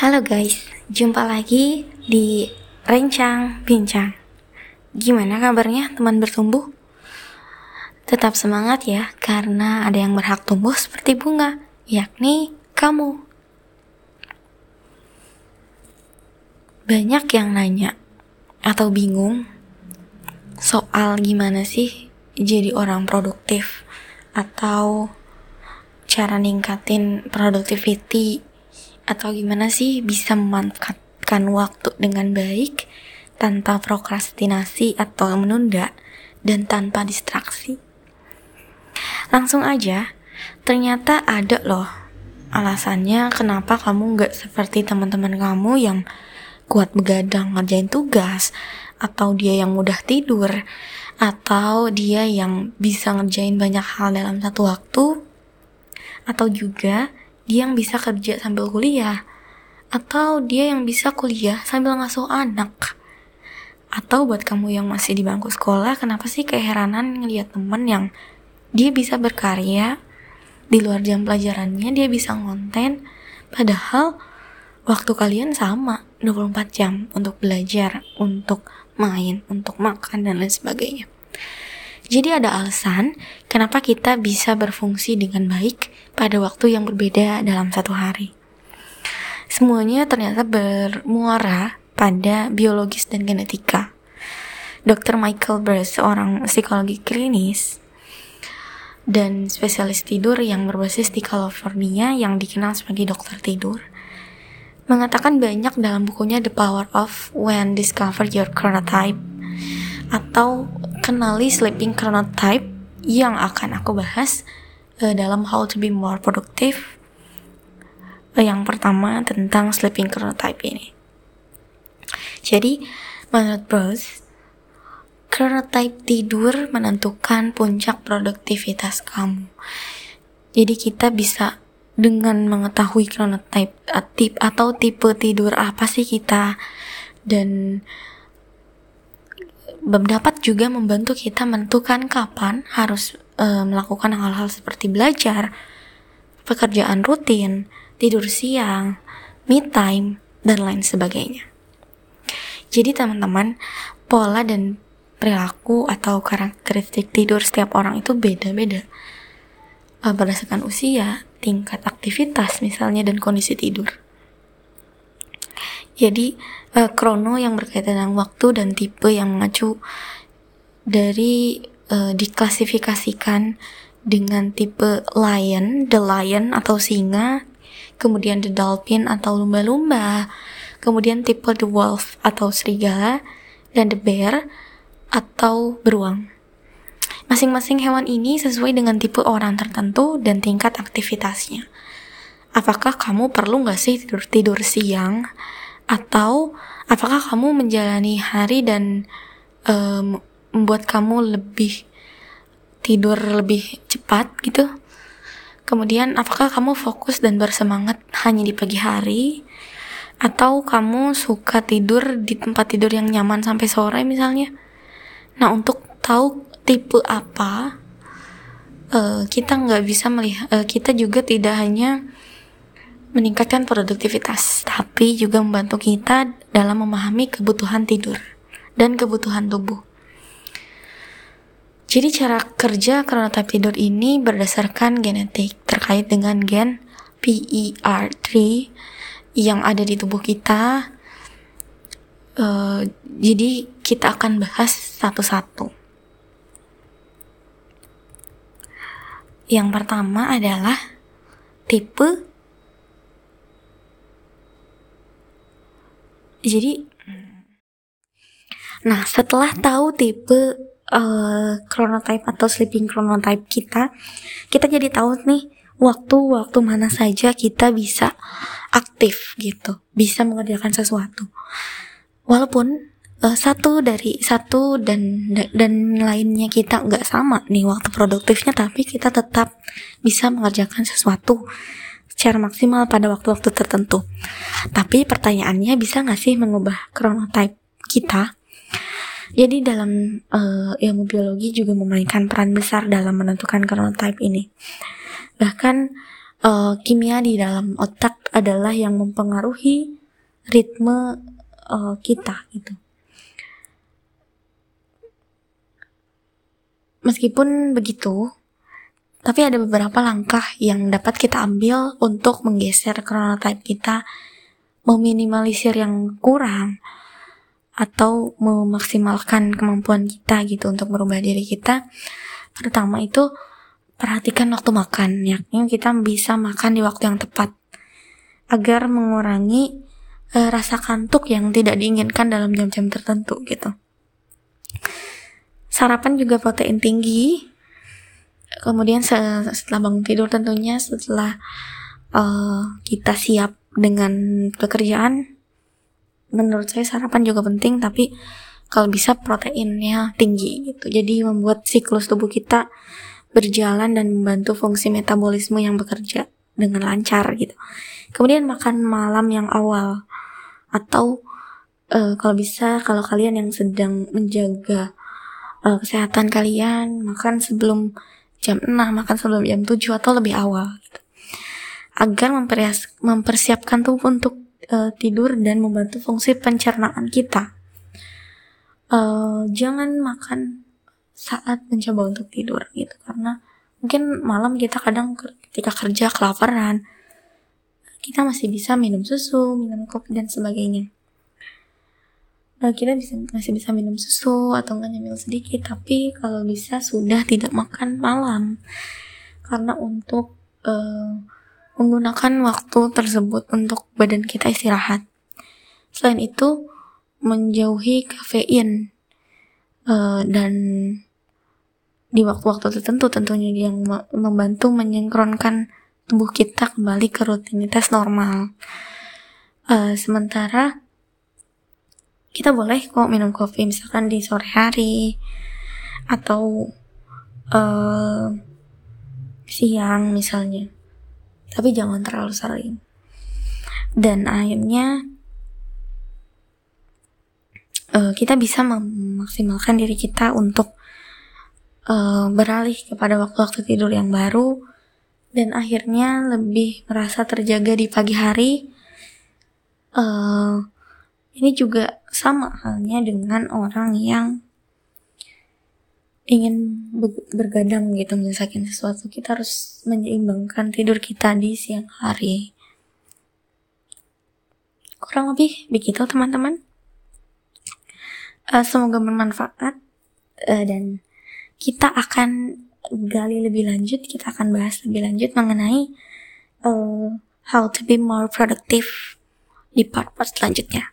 Halo guys, jumpa lagi di Rencang Bincang. Gimana kabarnya teman bertumbuh? Tetap semangat ya, karena ada yang berhak tumbuh seperti bunga, yakni kamu. Banyak yang nanya atau bingung soal gimana sih jadi orang produktif atau cara ningkatin productivity atau gimana sih bisa memanfaatkan waktu dengan baik tanpa prokrastinasi atau menunda dan tanpa distraksi. Langsung aja, ternyata ada loh alasannya kenapa kamu gak seperti teman-teman kamu yang kuat begadang ngerjain tugas atau dia yang mudah tidur atau dia yang bisa ngerjain banyak hal dalam satu waktu atau juga dia yang bisa kerja sambil kuliah atau dia yang bisa kuliah sambil ngasuh anak. Atau buat kamu yang masih di bangku sekolah kenapa sih keheranan ngeliat temen yang dia bisa berkarya di luar jam pelajarannya dia bisa ngonten padahal waktu kalian sama 24 jam untuk belajar untuk main untuk makan dan lain sebagainya jadi ada alasan kenapa kita bisa berfungsi dengan baik pada waktu yang berbeda dalam satu hari. Semuanya ternyata bermuara pada biologis dan genetika. Dr. Michael Breus, seorang psikologi klinis dan spesialis tidur yang berbasis di California yang dikenal sebagai dokter tidur, mengatakan banyak dalam bukunya The Power of When Discover Your Chronotype atau kenali sleeping chronotype yang akan aku bahas uh, dalam How to Be More Productive. Uh, yang pertama tentang sleeping chronotype ini. Jadi, menurut Bruce, chronotype tidur menentukan puncak produktivitas kamu. Jadi kita bisa dengan mengetahui chronotype tip atau tipe tidur apa sih kita dan dapat juga membantu kita menentukan kapan harus e, melakukan hal-hal seperti belajar, pekerjaan rutin, tidur siang, me time, dan lain sebagainya. Jadi teman-teman, pola dan perilaku atau karakteristik tidur setiap orang itu beda-beda. E, berdasarkan usia, tingkat aktivitas misalnya, dan kondisi tidur. Jadi, uh, krono yang berkaitan dengan waktu dan tipe yang mengacu dari uh, diklasifikasikan dengan tipe lion, the lion atau singa, kemudian the dolphin atau lumba-lumba, kemudian tipe the wolf atau serigala, dan the bear atau beruang. Masing-masing hewan ini sesuai dengan tipe orang tertentu dan tingkat aktivitasnya. Apakah kamu perlu nggak sih tidur tidur siang? Atau apakah kamu menjalani hari dan um, membuat kamu lebih tidur lebih cepat gitu? Kemudian apakah kamu fokus dan bersemangat hanya di pagi hari? Atau kamu suka tidur di tempat tidur yang nyaman sampai sore misalnya? Nah untuk tahu tipe apa, uh, kita nggak bisa melihat, uh, kita juga tidak hanya meningkatkan produktivitas, tapi juga membantu kita dalam memahami kebutuhan tidur dan kebutuhan tubuh. Jadi cara kerja chronotype tidur ini berdasarkan genetik terkait dengan gen PER3 yang ada di tubuh kita. Uh, jadi kita akan bahas satu-satu. Yang pertama adalah tipe jadi nah setelah tahu tipe uh, chronotype atau sleeping chronotype kita kita jadi tahu nih waktu-waktu mana saja kita bisa aktif gitu bisa mengerjakan sesuatu. Walaupun uh, satu dari satu dan dan lainnya kita nggak sama nih waktu produktifnya tapi kita tetap bisa mengerjakan sesuatu secara maksimal pada waktu-waktu tertentu. Tapi pertanyaannya bisa nggak sih mengubah chronotype kita? Jadi dalam uh, ilmu biologi juga memainkan peran besar dalam menentukan chronotype ini. Bahkan uh, kimia di dalam otak adalah yang mempengaruhi ritme uh, kita gitu. Meskipun begitu, tapi ada beberapa langkah yang dapat kita ambil untuk menggeser chronotype kita, meminimalisir yang kurang, atau memaksimalkan kemampuan kita gitu untuk merubah diri kita. Pertama itu perhatikan waktu makan, yakni kita bisa makan di waktu yang tepat agar mengurangi uh, rasa kantuk yang tidak diinginkan dalam jam-jam tertentu gitu. Sarapan juga protein tinggi. Kemudian setelah bangun tidur tentunya setelah uh, kita siap dengan pekerjaan, menurut saya sarapan juga penting tapi kalau bisa proteinnya tinggi gitu. Jadi membuat siklus tubuh kita berjalan dan membantu fungsi metabolisme yang bekerja dengan lancar gitu. Kemudian makan malam yang awal atau uh, kalau bisa kalau kalian yang sedang menjaga uh, kesehatan kalian makan sebelum jam 6 makan sebelum jam 7 atau lebih awal gitu. agar mempersiapkan tubuh untuk uh, tidur dan membantu fungsi pencernaan kita. Uh, jangan makan saat mencoba untuk tidur gitu. Karena mungkin malam kita kadang ketika kerja kelaparan kita masih bisa minum susu minum kopi dan sebagainya uh, kita bisa masih bisa minum susu atau nggak nyemil sedikit. Tapi kalau bisa sudah tidak makan malam. Karena untuk uh, menggunakan waktu tersebut untuk badan kita istirahat. Selain itu menjauhi kafein. Uh, dan di waktu-waktu tertentu tentunya yang membantu menyengkronkan tubuh kita kembali ke rutinitas normal. Uh, sementara kita boleh kok minum kopi misalkan di sore hari atau uh, siang misalnya. Tapi jangan terlalu sering dan akhirnya uh, kita bisa memaksimalkan diri kita untuk uh, beralih kepada waktu-waktu tidur yang baru dan akhirnya lebih merasa terjaga di pagi hari. Uh, ini juga sama halnya dengan orang yang ingin bergadang gitu menyelesaikan sesuatu. Kita harus menyeimbangkan tidur kita di siang hari. Kurang lebih begitu teman-teman. Uh, semoga bermanfaat uh, dan kita akan gali lebih lanjut kita akan bahas lebih lanjut mengenai uh, how to be more productive di part-part selanjutnya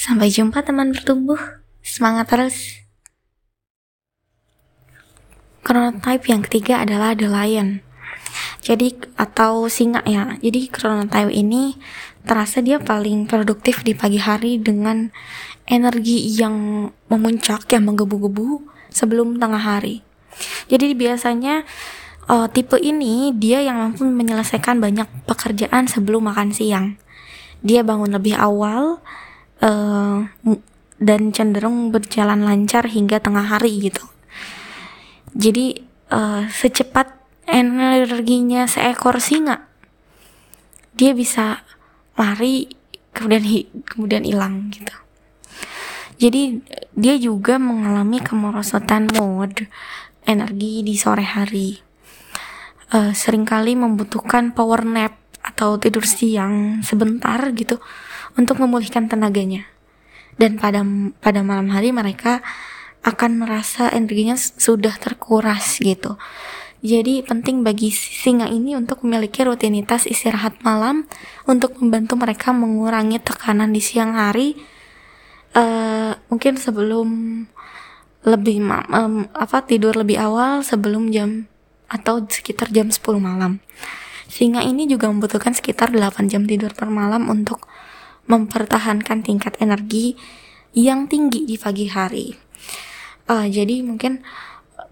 Sampai jumpa teman bertumbuh. Semangat terus. Chronotype yang ketiga adalah the lion. Jadi atau singa ya. Jadi chronotype ini terasa dia paling produktif di pagi hari dengan energi yang memuncak yang menggebu-gebu sebelum tengah hari. Jadi biasanya uh, tipe ini dia yang mampu menyelesaikan banyak pekerjaan sebelum makan siang. Dia bangun lebih awal, uh, dan cenderung berjalan lancar hingga tengah hari gitu. Jadi uh, secepat energinya seekor singa, dia bisa lari kemudian hi kemudian hilang gitu. Jadi dia juga mengalami kemerosotan mode energi di sore hari. Uh, sering kali membutuhkan power nap atau tidur siang sebentar gitu untuk memulihkan tenaganya. Dan pada pada malam hari mereka akan merasa energinya sudah terkuras gitu. Jadi penting bagi singa ini untuk memiliki rutinitas istirahat malam untuk membantu mereka mengurangi tekanan di siang hari. Uh, mungkin sebelum lebih um, apa tidur lebih awal sebelum jam atau sekitar jam 10 malam. Singa ini juga membutuhkan sekitar 8 jam tidur per malam untuk mempertahankan tingkat energi yang tinggi di pagi hari. Uh, jadi mungkin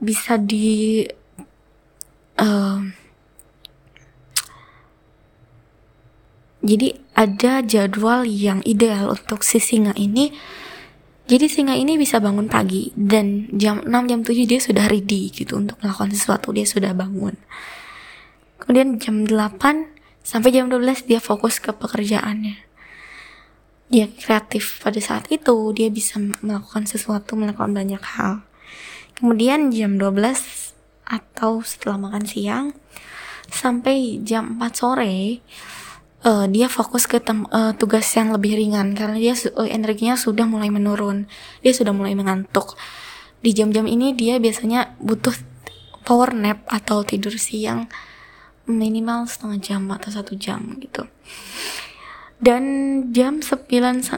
bisa di uh, jadi ada jadwal yang ideal untuk si singa ini. Jadi singa ini bisa bangun pagi dan jam 6 jam 7 dia sudah ready gitu untuk melakukan sesuatu dia sudah bangun. kemudian jam 8 sampai jam 12 dia fokus ke pekerjaannya dia kreatif pada saat itu dia bisa melakukan sesuatu melakukan banyak hal. Kemudian jam 12 atau setelah makan siang sampai jam 4 sore uh, dia fokus ke uh, tugas yang lebih ringan karena dia uh, energinya sudah mulai menurun. Dia sudah mulai mengantuk. Di jam-jam ini dia biasanya butuh power nap atau tidur siang minimal setengah jam atau satu jam gitu dan jam 9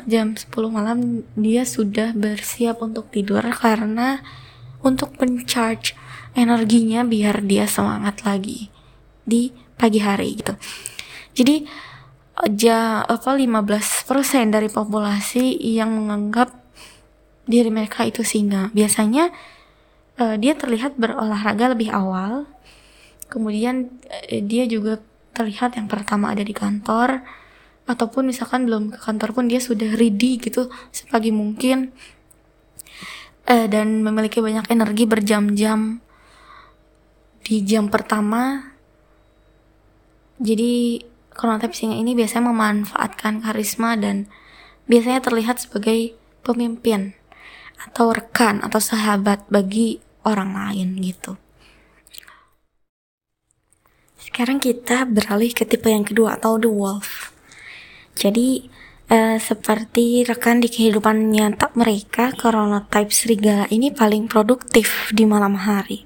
jam 10 malam dia sudah bersiap untuk tidur karena untuk mencharge energinya biar dia semangat lagi di pagi hari gitu. Jadi ja, apa 15% dari populasi yang menganggap diri mereka itu singa. Biasanya uh, dia terlihat berolahraga lebih awal kemudian eh, dia juga terlihat yang pertama ada di kantor ataupun misalkan belum ke kantor pun dia sudah ready gitu sepagi mungkin eh, dan memiliki banyak energi berjam-jam di jam pertama jadi chronotype singa ini biasanya memanfaatkan karisma dan biasanya terlihat sebagai pemimpin atau rekan atau sahabat bagi orang lain gitu. Sekarang kita beralih ke tipe yang kedua atau the wolf. Jadi uh, seperti rekan di kehidupan nyata mereka, chronotype serigala ini paling produktif di malam hari.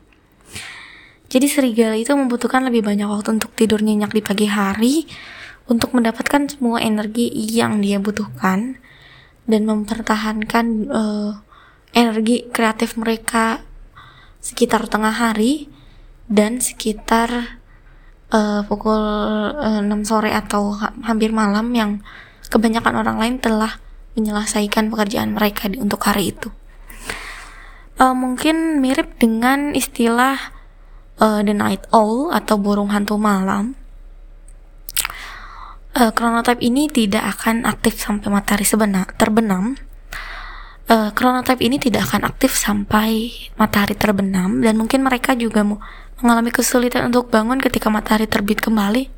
Jadi serigala itu membutuhkan lebih banyak waktu untuk tidur nyenyak di pagi hari untuk mendapatkan semua energi yang dia butuhkan dan mempertahankan uh, energi kreatif mereka sekitar tengah hari dan sekitar uh, pukul uh, eh, 6 sore atau ha hampir malam yang kebanyakan orang lain telah menyelesaikan pekerjaan mereka di, untuk hari itu. Uh, mungkin mirip dengan istilah uh, the night owl atau burung hantu malam. Uh, ini tidak akan aktif sampai matahari sebenar terbenam. Uh, ini tidak akan aktif sampai matahari terbenam dan mungkin mereka juga mengalami kesulitan untuk bangun ketika matahari terbit kembali.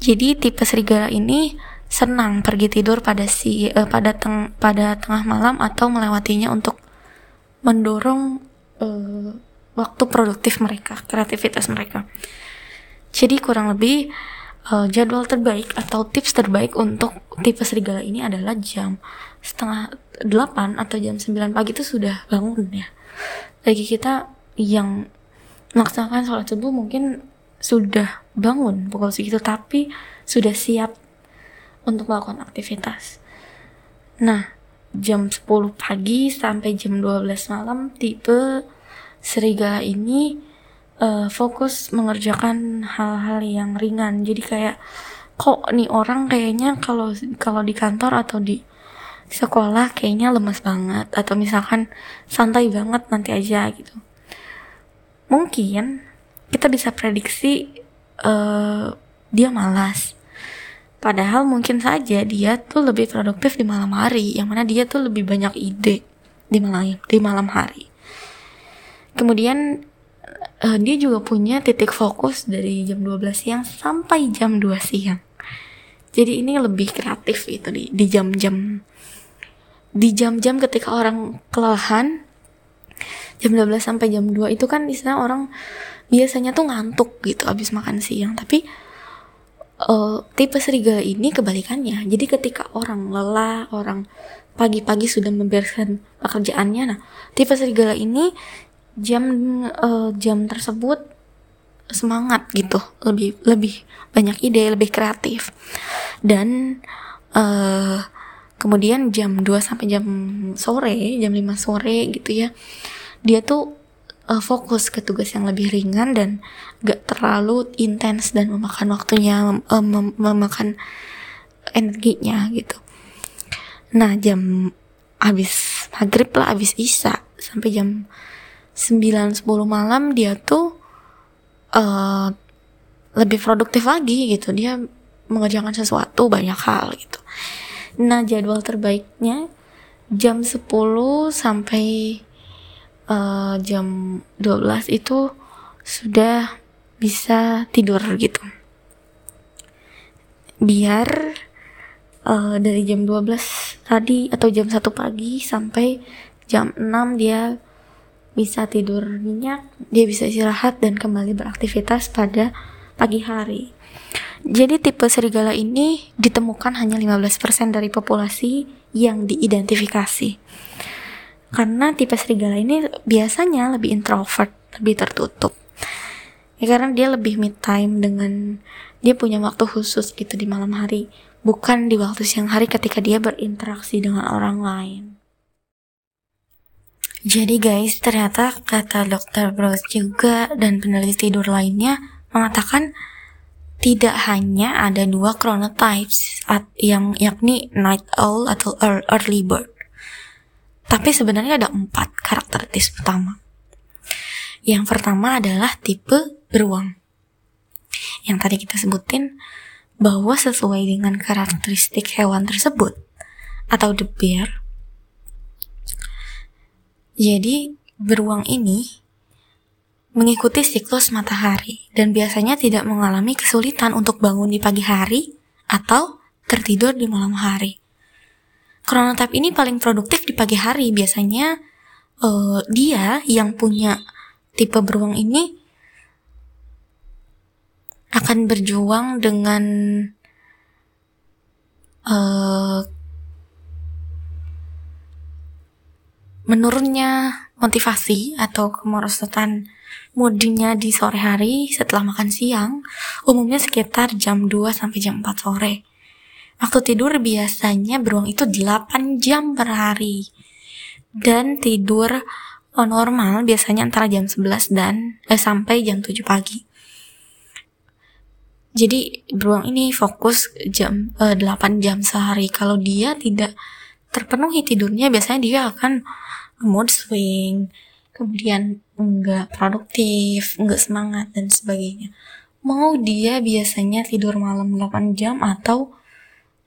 Jadi tipe serigala ini senang pergi tidur pada si uh, pada teng pada tengah malam atau melewatinya untuk mendorong uh, waktu produktif mereka, kreativitas mereka. Jadi kurang lebih uh, jadwal terbaik atau tips terbaik untuk tipe serigala ini adalah jam setengah delapan atau jam 9 pagi itu sudah bangun ya. Bagi kita yang melaksanakan sholat subuh mungkin sudah bangun pukul segitu tapi sudah siap untuk melakukan aktivitas. Nah, jam 10 pagi sampai jam 12 malam tipe serigala ini uh, fokus mengerjakan hal-hal yang ringan. Jadi kayak kok nih orang kayaknya kalau kalau di kantor atau di sekolah kayaknya lemas banget. Atau misalkan santai banget nanti aja gitu. Mungkin kita bisa prediksi uh, dia malas. Padahal mungkin saja dia tuh lebih produktif di malam hari yang mana dia tuh lebih banyak ide di malam di malam hari. Kemudian uh, dia juga punya titik fokus dari jam 12 siang sampai jam 2 siang. Jadi ini lebih kreatif itu di jam-jam di jam-jam ketika orang kelelahan jam 12 sampai jam 2 itu kan istilah orang biasanya tuh ngantuk gitu abis makan siang. Tapi uh, tipe serigala ini kebalikannya. Jadi ketika orang lelah orang pagi-pagi sudah membereskan pekerjaannya nah tipe serigala ini jam uh, jam tersebut semangat gitu. Lebih lebih banyak ide lebih kreatif. Dan uh, kemudian jam 2 sampai jam sore jam 5 sore gitu ya dia tuh uh, fokus ke tugas yang lebih ringan dan gak terlalu intens dan memakan waktunya mem uh, mem memakan energinya gitu. Nah jam habis maghrib lah habis isya sampai jam 9-10 malam dia tuh uh, lebih produktif lagi gitu. Dia mengerjakan sesuatu banyak hal gitu nah jadwal terbaiknya jam 10 sampai uh, jam 12 itu sudah bisa tidur gitu. Biar uh, dari jam 12 tadi atau jam 1 pagi sampai jam 6 dia bisa tidur nyenyak, dia bisa istirahat dan kembali beraktivitas pada pagi hari. Jadi tipe serigala ini ditemukan hanya 15% dari populasi yang diidentifikasi. Karena tipe serigala ini biasanya lebih introvert, lebih tertutup. Ya karena dia lebih mid time dengan dia punya waktu khusus gitu di malam hari, bukan di waktu siang hari ketika dia berinteraksi dengan orang lain. Jadi guys, ternyata kata dokter Bros juga dan peneliti tidur lainnya mengatakan tidak hanya ada dua chronotypes yang yakni night owl atau early bird. Tapi sebenarnya ada empat karakteristik utama. Yang pertama adalah tipe beruang. Yang tadi kita sebutin bahwa sesuai dengan karakteristik hewan tersebut atau the bear jadi, beruang ini mengikuti siklus matahari dan biasanya tidak mengalami kesulitan untuk bangun di pagi hari atau tertidur di malam hari. Chronotype ini paling produktif di pagi hari. Biasanya uh, dia yang punya tipe beruang ini akan berjuang dengan uh, menurunnya motivasi atau kemerosotan moodnya di sore hari setelah makan siang umumnya sekitar jam 2 sampai jam 4 sore. Waktu tidur biasanya beruang itu 8 jam per hari. Dan tidur normal biasanya antara jam 11 dan eh, sampai jam 7 pagi. Jadi beruang ini fokus jam eh, 8 jam sehari. Kalau dia tidak terpenuhi tidurnya biasanya dia akan mood swing, kemudian enggak produktif, enggak semangat dan sebagainya. Mau dia biasanya tidur malam 8 jam atau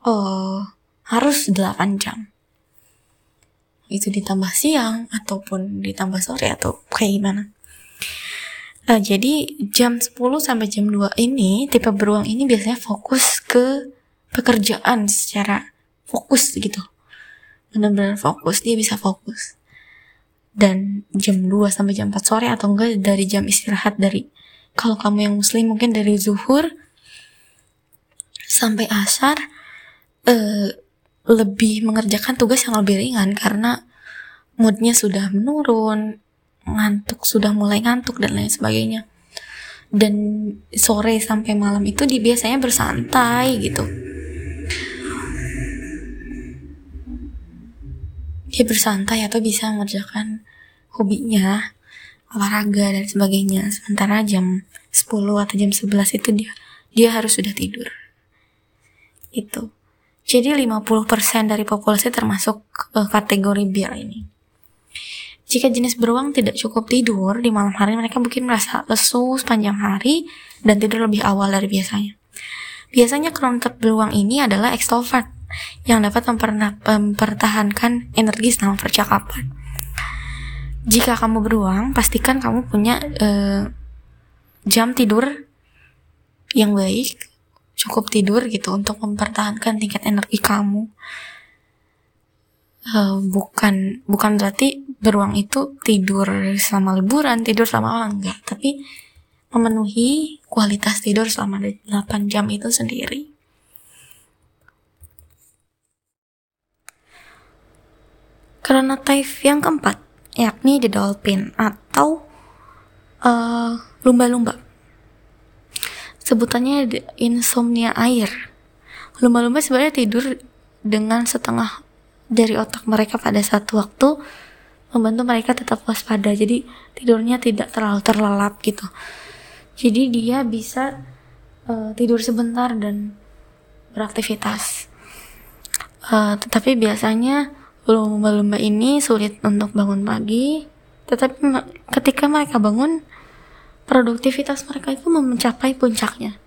uh, harus 8 jam. Itu ditambah siang ataupun ditambah sore atau kayak gimana. Nah, jadi jam 10 sampai jam 2 ini tipe beruang ini biasanya fokus ke pekerjaan secara fokus gitu. Benar-benar fokus, dia bisa fokus dan jam 2 sampai jam 4 sore atau enggak dari jam istirahat dari kalau kamu yang muslim mungkin dari zuhur sampai asar uh, lebih mengerjakan tugas yang lebih ringan karena moodnya sudah menurun ngantuk sudah mulai ngantuk dan lain sebagainya. Dan sore sampai malam itu biasanya bersantai gitu dia bersantai atau bisa mengerjakan hobinya olahraga dan sebagainya. Sementara jam 10 atau jam 11 itu dia dia harus sudah tidur. Itu. Jadi 50% dari populasi termasuk uh, kategori biar ini. Jika jenis beruang tidak cukup tidur di malam hari mereka mungkin merasa lesu sepanjang hari dan tidur lebih awal dari biasanya. Biasanya kronotype beruang ini adalah extrovert yang dapat mempertahankan energi selama percakapan. Jika kamu beruang, pastikan kamu punya uh, jam tidur yang baik, cukup tidur gitu untuk mempertahankan tingkat energi kamu. Uh, bukan bukan berarti beruang itu tidur selama liburan, tidur selama enggak, tapi memenuhi kualitas tidur selama 8 jam itu sendiri. Chronotype yang keempat, yakni the dolphin atau eh, lumba-lumba. Sebutannya insomnia air. Lumba-lumba sebenarnya tidur dengan setengah dari otak mereka pada satu waktu membantu mereka tetap waspada. Jadi tidurnya tidak terlalu terlelap gitu. Jadi dia bisa uh, tidur sebentar dan beraktivitas. Uh, tetapi biasanya lumba-lumba ini sulit untuk bangun pagi, tetapi ketika mereka bangun, produktivitas mereka itu mencapai puncaknya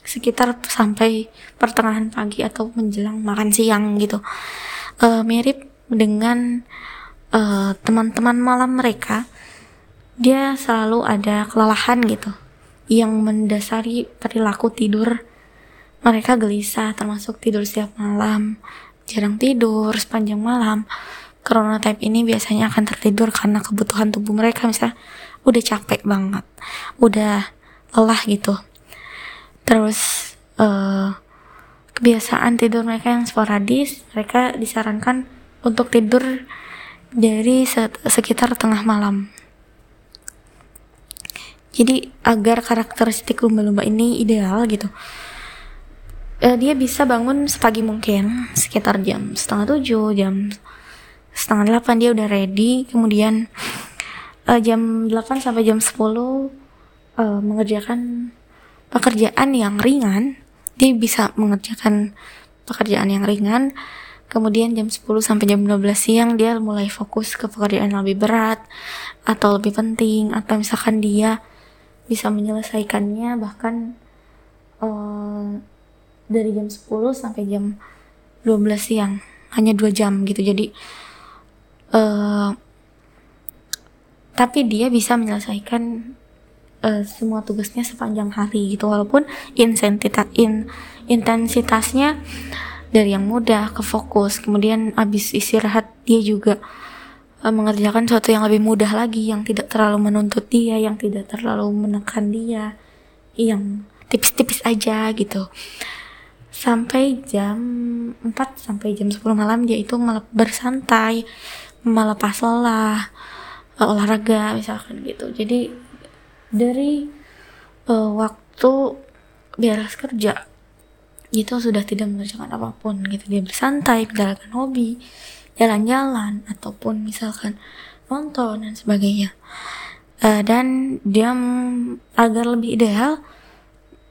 sekitar sampai pertengahan pagi atau menjelang makan siang gitu. Uh, mirip dengan teman teman-teman malam mereka, dia selalu ada kelelahan gitu. yang mendasari perilaku tidur mereka gelisah termasuk tidur setiap malam jarang tidur sepanjang malam. Chronotype ini biasanya akan tertidur karena kebutuhan tubuh mereka misalnya udah capek banget udah lelah gitu. Terus uh, kebiasaan tidur mereka yang sporadis mereka disarankan untuk tidur dari sekitar tengah malam. Jadi agar karakteristik lumba-lumba ini ideal gitu uh, dia bisa bangun sepagi mungkin sekitar jam setengah tujuh jam setengah delapan dia udah ready. Kemudian uh, jam delapan sampai jam sepuluh uh, mengerjakan pekerjaan yang ringan. Dia bisa mengerjakan pekerjaan yang ringan. Kemudian jam 10 sampai jam 12 siang dia mulai fokus ke pekerjaan yang lebih berat atau lebih penting atau misalkan dia bisa menyelesaikannya bahkan uh, dari jam 10 sampai jam 12 siang. Hanya dua jam gitu. Jadi uh, tapi dia bisa menyelesaikan uh, semua tugasnya sepanjang hari gitu. Walaupun insentita, in, intensitasnya dari yang mudah ke fokus. Kemudian abis istirahat dia juga uh, mengerjakan sesuatu yang lebih mudah lagi yang tidak terlalu menuntut dia yang tidak terlalu menekan dia yang tipis-tipis aja gitu sampai jam 4 sampai jam 10 malam dia itu malah bersantai melepas lelah uh, olahraga misalkan gitu. Jadi dari uh, waktu beres kerja itu sudah tidak mengerjakan apa pun gitu. Dia bersantai menjalankan hobi jalan-jalan ataupun misalkan nonton dan sebagainya. Uh, dan jam agar lebih ideal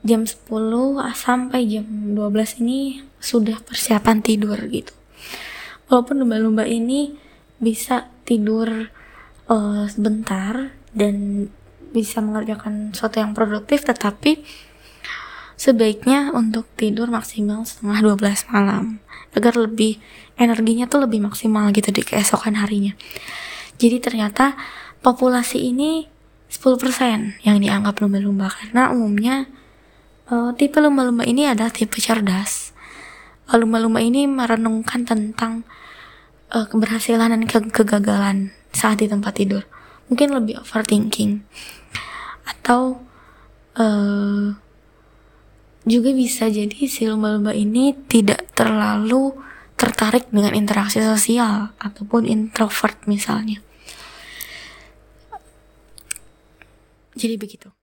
jam 10 sampai jam 12 ini sudah persiapan tidur gitu. Walaupun lumba-lumba ini bisa tidur uh, sebentar dan bisa mengerjakan sesuatu yang produktif tetapi sebaiknya untuk tidur maksimal setengah 12 malam agar lebih energinya tuh lebih maksimal gitu di keesokan harinya. Jadi ternyata populasi ini 10% yang dianggap lumba-lumba karena umumnya Uh, tipe lumba-lumba ini adalah tipe cerdas. Lumba-lumba ini merenungkan tentang uh, keberhasilan dan ke kegagalan saat di tempat tidur. Mungkin lebih overthinking. Atau uh, juga bisa jadi si lumba-lumba ini tidak terlalu tertarik dengan interaksi sosial ataupun introvert misalnya. Jadi begitu.